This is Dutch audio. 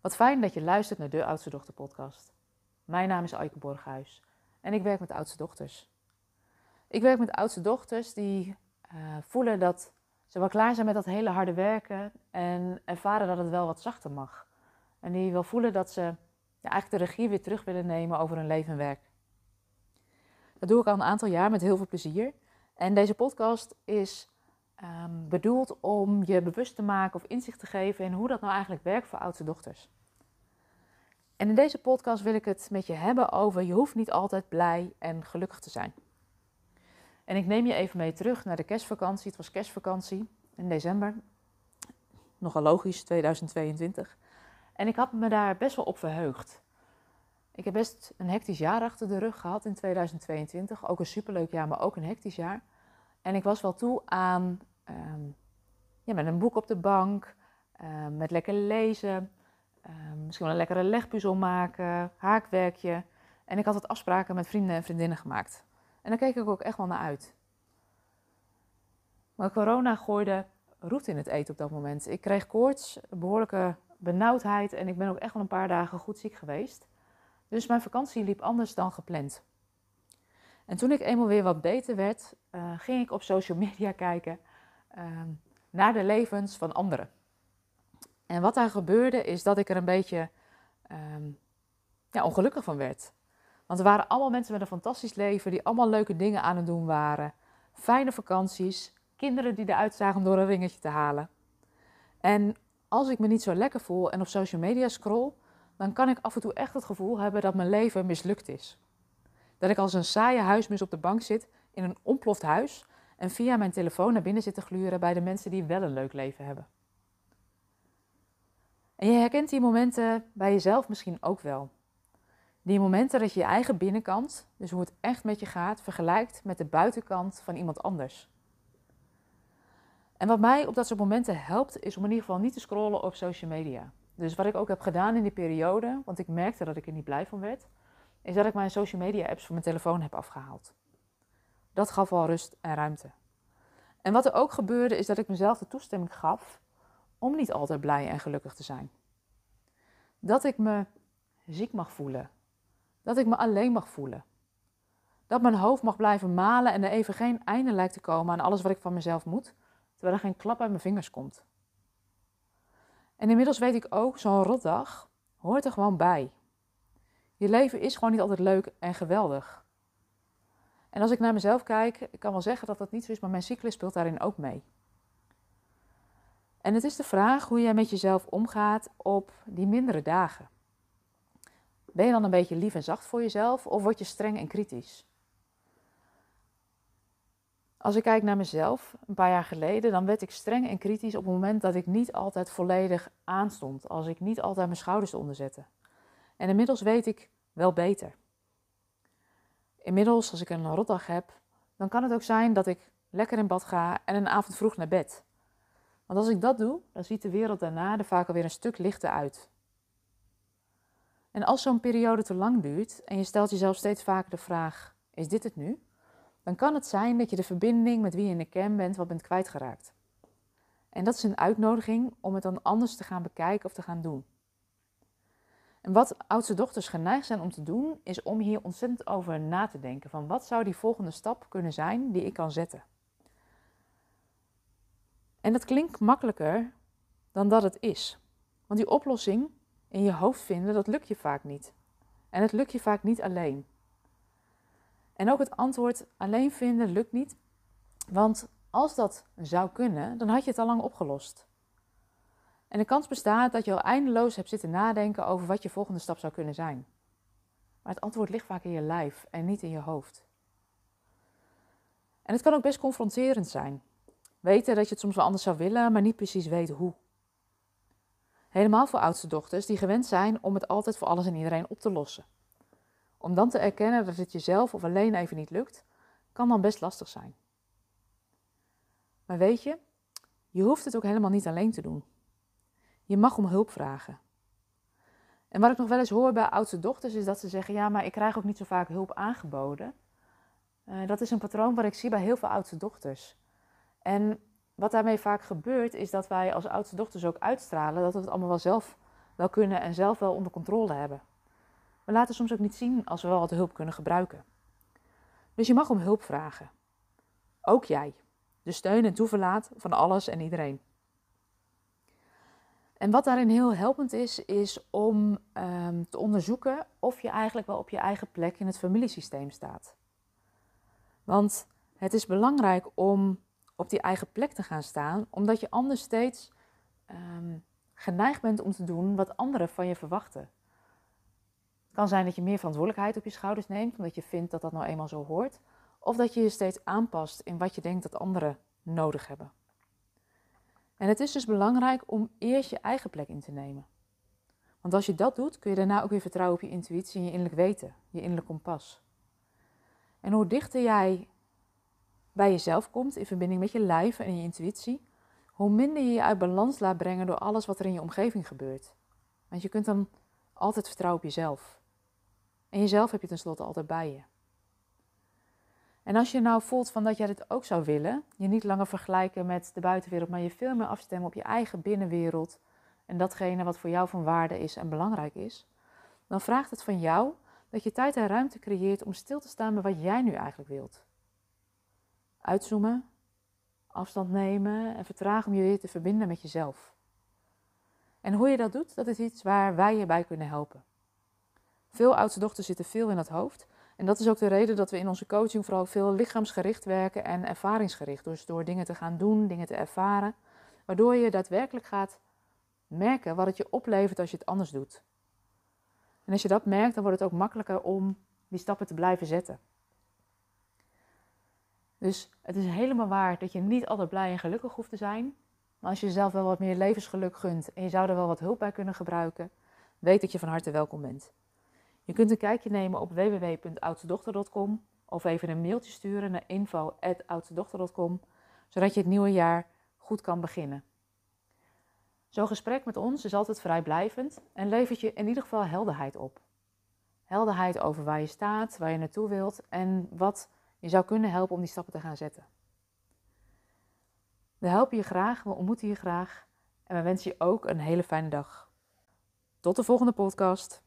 Wat fijn dat je luistert naar de Oudste Dochter podcast. Mijn naam is Aike Borghuis en ik werk met oudste dochters. Ik werk met oudste dochters die uh, voelen dat ze wel klaar zijn met dat hele harde werken en ervaren dat het wel wat zachter mag. En die wel voelen dat ze ja, eigenlijk de regie weer terug willen nemen over hun leven en werk. Dat doe ik al een aantal jaar met heel veel plezier. En deze podcast is um, bedoeld om je bewust te maken of inzicht te geven in hoe dat nou eigenlijk werkt voor oudste dochters. En in deze podcast wil ik het met je hebben over je hoeft niet altijd blij en gelukkig te zijn. En ik neem je even mee terug naar de kerstvakantie. Het was kerstvakantie in december. Nogal logisch, 2022. En ik had me daar best wel op verheugd. Ik heb best een hectisch jaar achter de rug gehad in 2022. Ook een superleuk jaar, maar ook een hectisch jaar. En ik was wel toe aan um, ja, met een boek op de bank, um, met lekker lezen, um, misschien wel een lekkere legpuzzel maken, haakwerkje. En ik had wat afspraken met vrienden en vriendinnen gemaakt. En daar keek ik ook echt wel naar uit. Maar corona gooide roet in het eten op dat moment. Ik kreeg koorts, behoorlijke benauwdheid en ik ben ook echt wel een paar dagen goed ziek geweest. Dus mijn vakantie liep anders dan gepland. En toen ik eenmaal weer wat beter werd, uh, ging ik op social media kijken uh, naar de levens van anderen. En wat daar gebeurde is dat ik er een beetje um, ja, ongelukkig van werd. Want er waren allemaal mensen met een fantastisch leven die allemaal leuke dingen aan het doen waren. Fijne vakanties, kinderen die eruit zagen om door een ringetje te halen. En als ik me niet zo lekker voel en op social media scroll, dan kan ik af en toe echt het gevoel hebben dat mijn leven mislukt is. Dat ik als een saaie huismus op de bank zit in een ontploft huis en via mijn telefoon naar binnen zit te gluren bij de mensen die wel een leuk leven hebben. En je herkent die momenten bij jezelf misschien ook wel. Die momenten dat je je eigen binnenkant, dus hoe het echt met je gaat, vergelijkt met de buitenkant van iemand anders. En wat mij op dat soort momenten helpt, is om in ieder geval niet te scrollen op social media. Dus wat ik ook heb gedaan in die periode, want ik merkte dat ik er niet blij van werd, is dat ik mijn social media apps van mijn telefoon heb afgehaald. Dat gaf wel rust en ruimte. En wat er ook gebeurde, is dat ik mezelf de toestemming gaf om niet altijd blij en gelukkig te zijn. Dat ik me ziek mag voelen. Dat ik me alleen mag voelen. Dat mijn hoofd mag blijven malen en er even geen einde lijkt te komen aan alles wat ik van mezelf moet, terwijl er geen klap uit mijn vingers komt. En inmiddels weet ik ook, zo'n rotdag hoort er gewoon bij. Je leven is gewoon niet altijd leuk en geweldig. En als ik naar mezelf kijk, ik kan wel zeggen dat dat niet zo is, maar mijn cyclus speelt daarin ook mee. En het is de vraag hoe jij met jezelf omgaat op die mindere dagen. Ben je dan een beetje lief en zacht voor jezelf of word je streng en kritisch? Als ik kijk naar mezelf, een paar jaar geleden, dan werd ik streng en kritisch op het moment dat ik niet altijd volledig aanstond. Als ik niet altijd mijn schouders onderzette. En inmiddels weet ik wel beter. Inmiddels, als ik een rotdag heb, dan kan het ook zijn dat ik lekker in bad ga en een avond vroeg naar bed. Want als ik dat doe, dan ziet de wereld daarna er vaak alweer een stuk lichter uit. En als zo'n periode te lang duurt en je stelt jezelf steeds vaker de vraag: is dit het nu? Dan kan het zijn dat je de verbinding met wie je in de kern bent wat bent kwijtgeraakt. En dat is een uitnodiging om het dan anders te gaan bekijken of te gaan doen. En wat oudste dochters geneigd zijn om te doen, is om hier ontzettend over na te denken. Van wat zou die volgende stap kunnen zijn die ik kan zetten? En dat klinkt makkelijker dan dat het is. Want die oplossing in je hoofd vinden, dat lukt je vaak niet. En het lukt je vaak niet alleen. En ook het antwoord alleen vinden lukt niet. Want als dat zou kunnen, dan had je het al lang opgelost. En de kans bestaat dat je al eindeloos hebt zitten nadenken over wat je volgende stap zou kunnen zijn. Maar het antwoord ligt vaak in je lijf en niet in je hoofd. En het kan ook best confronterend zijn. Weten dat je het soms wel anders zou willen, maar niet precies weten hoe. Helemaal voor oudste dochters die gewend zijn om het altijd voor alles en iedereen op te lossen. Om dan te erkennen dat het jezelf of alleen even niet lukt, kan dan best lastig zijn. Maar weet je, je hoeft het ook helemaal niet alleen te doen. Je mag om hulp vragen. En wat ik nog wel eens hoor bij oudste dochters is dat ze zeggen: Ja, maar ik krijg ook niet zo vaak hulp aangeboden. Uh, dat is een patroon wat ik zie bij heel veel oudste dochters. En wat daarmee vaak gebeurt, is dat wij als oudste dochters ook uitstralen dat we het allemaal wel zelf wel kunnen en zelf wel onder controle hebben. We laten soms ook niet zien als we wel wat hulp kunnen gebruiken. Dus je mag om hulp vragen. Ook jij. De steun en toeverlaat van alles en iedereen. En wat daarin heel helpend is, is om um, te onderzoeken of je eigenlijk wel op je eigen plek in het familiesysteem staat. Want het is belangrijk om op die eigen plek te gaan staan, omdat je anders steeds um, geneigd bent om te doen wat anderen van je verwachten. Het kan zijn dat je meer verantwoordelijkheid op je schouders neemt, omdat je vindt dat dat nou eenmaal zo hoort, of dat je je steeds aanpast in wat je denkt dat anderen nodig hebben. En het is dus belangrijk om eerst je eigen plek in te nemen. Want als je dat doet, kun je daarna ook weer vertrouwen op je intuïtie en je innerlijk weten, je innerlijk kompas. En hoe dichter jij bij jezelf komt in verbinding met je lijf en je intuïtie, hoe minder je je uit balans laat brengen door alles wat er in je omgeving gebeurt. Want je kunt dan altijd vertrouwen op jezelf. En jezelf heb je tenslotte altijd bij je. En als je nou voelt van dat jij dit ook zou willen, je niet langer vergelijken met de buitenwereld, maar je veel meer afstemmen op je eigen binnenwereld en datgene wat voor jou van waarde is en belangrijk is, dan vraagt het van jou dat je tijd en ruimte creëert om stil te staan bij wat jij nu eigenlijk wilt. Uitzoomen, afstand nemen en vertragen om je weer te verbinden met jezelf. En hoe je dat doet, dat is iets waar wij je bij kunnen helpen. Veel oudste dochters zitten veel in het hoofd. En dat is ook de reden dat we in onze coaching vooral veel lichaamsgericht werken en ervaringsgericht. Dus door dingen te gaan doen, dingen te ervaren, waardoor je daadwerkelijk gaat merken wat het je oplevert als je het anders doet. En als je dat merkt, dan wordt het ook makkelijker om die stappen te blijven zetten. Dus het is helemaal waar dat je niet altijd blij en gelukkig hoeft te zijn. Maar als je jezelf wel wat meer levensgeluk gunt en je zou er wel wat hulp bij kunnen gebruiken, weet dat je van harte welkom bent. Je kunt een kijkje nemen op www.oudstedochter.com of even een mailtje sturen naar info.oudstedochter.com, zodat je het nieuwe jaar goed kan beginnen. Zo'n gesprek met ons is altijd vrijblijvend en levert je in ieder geval helderheid op. Helderheid over waar je staat, waar je naartoe wilt en wat je zou kunnen helpen om die stappen te gaan zetten. We helpen je graag, we ontmoeten je graag en we wensen je ook een hele fijne dag. Tot de volgende podcast.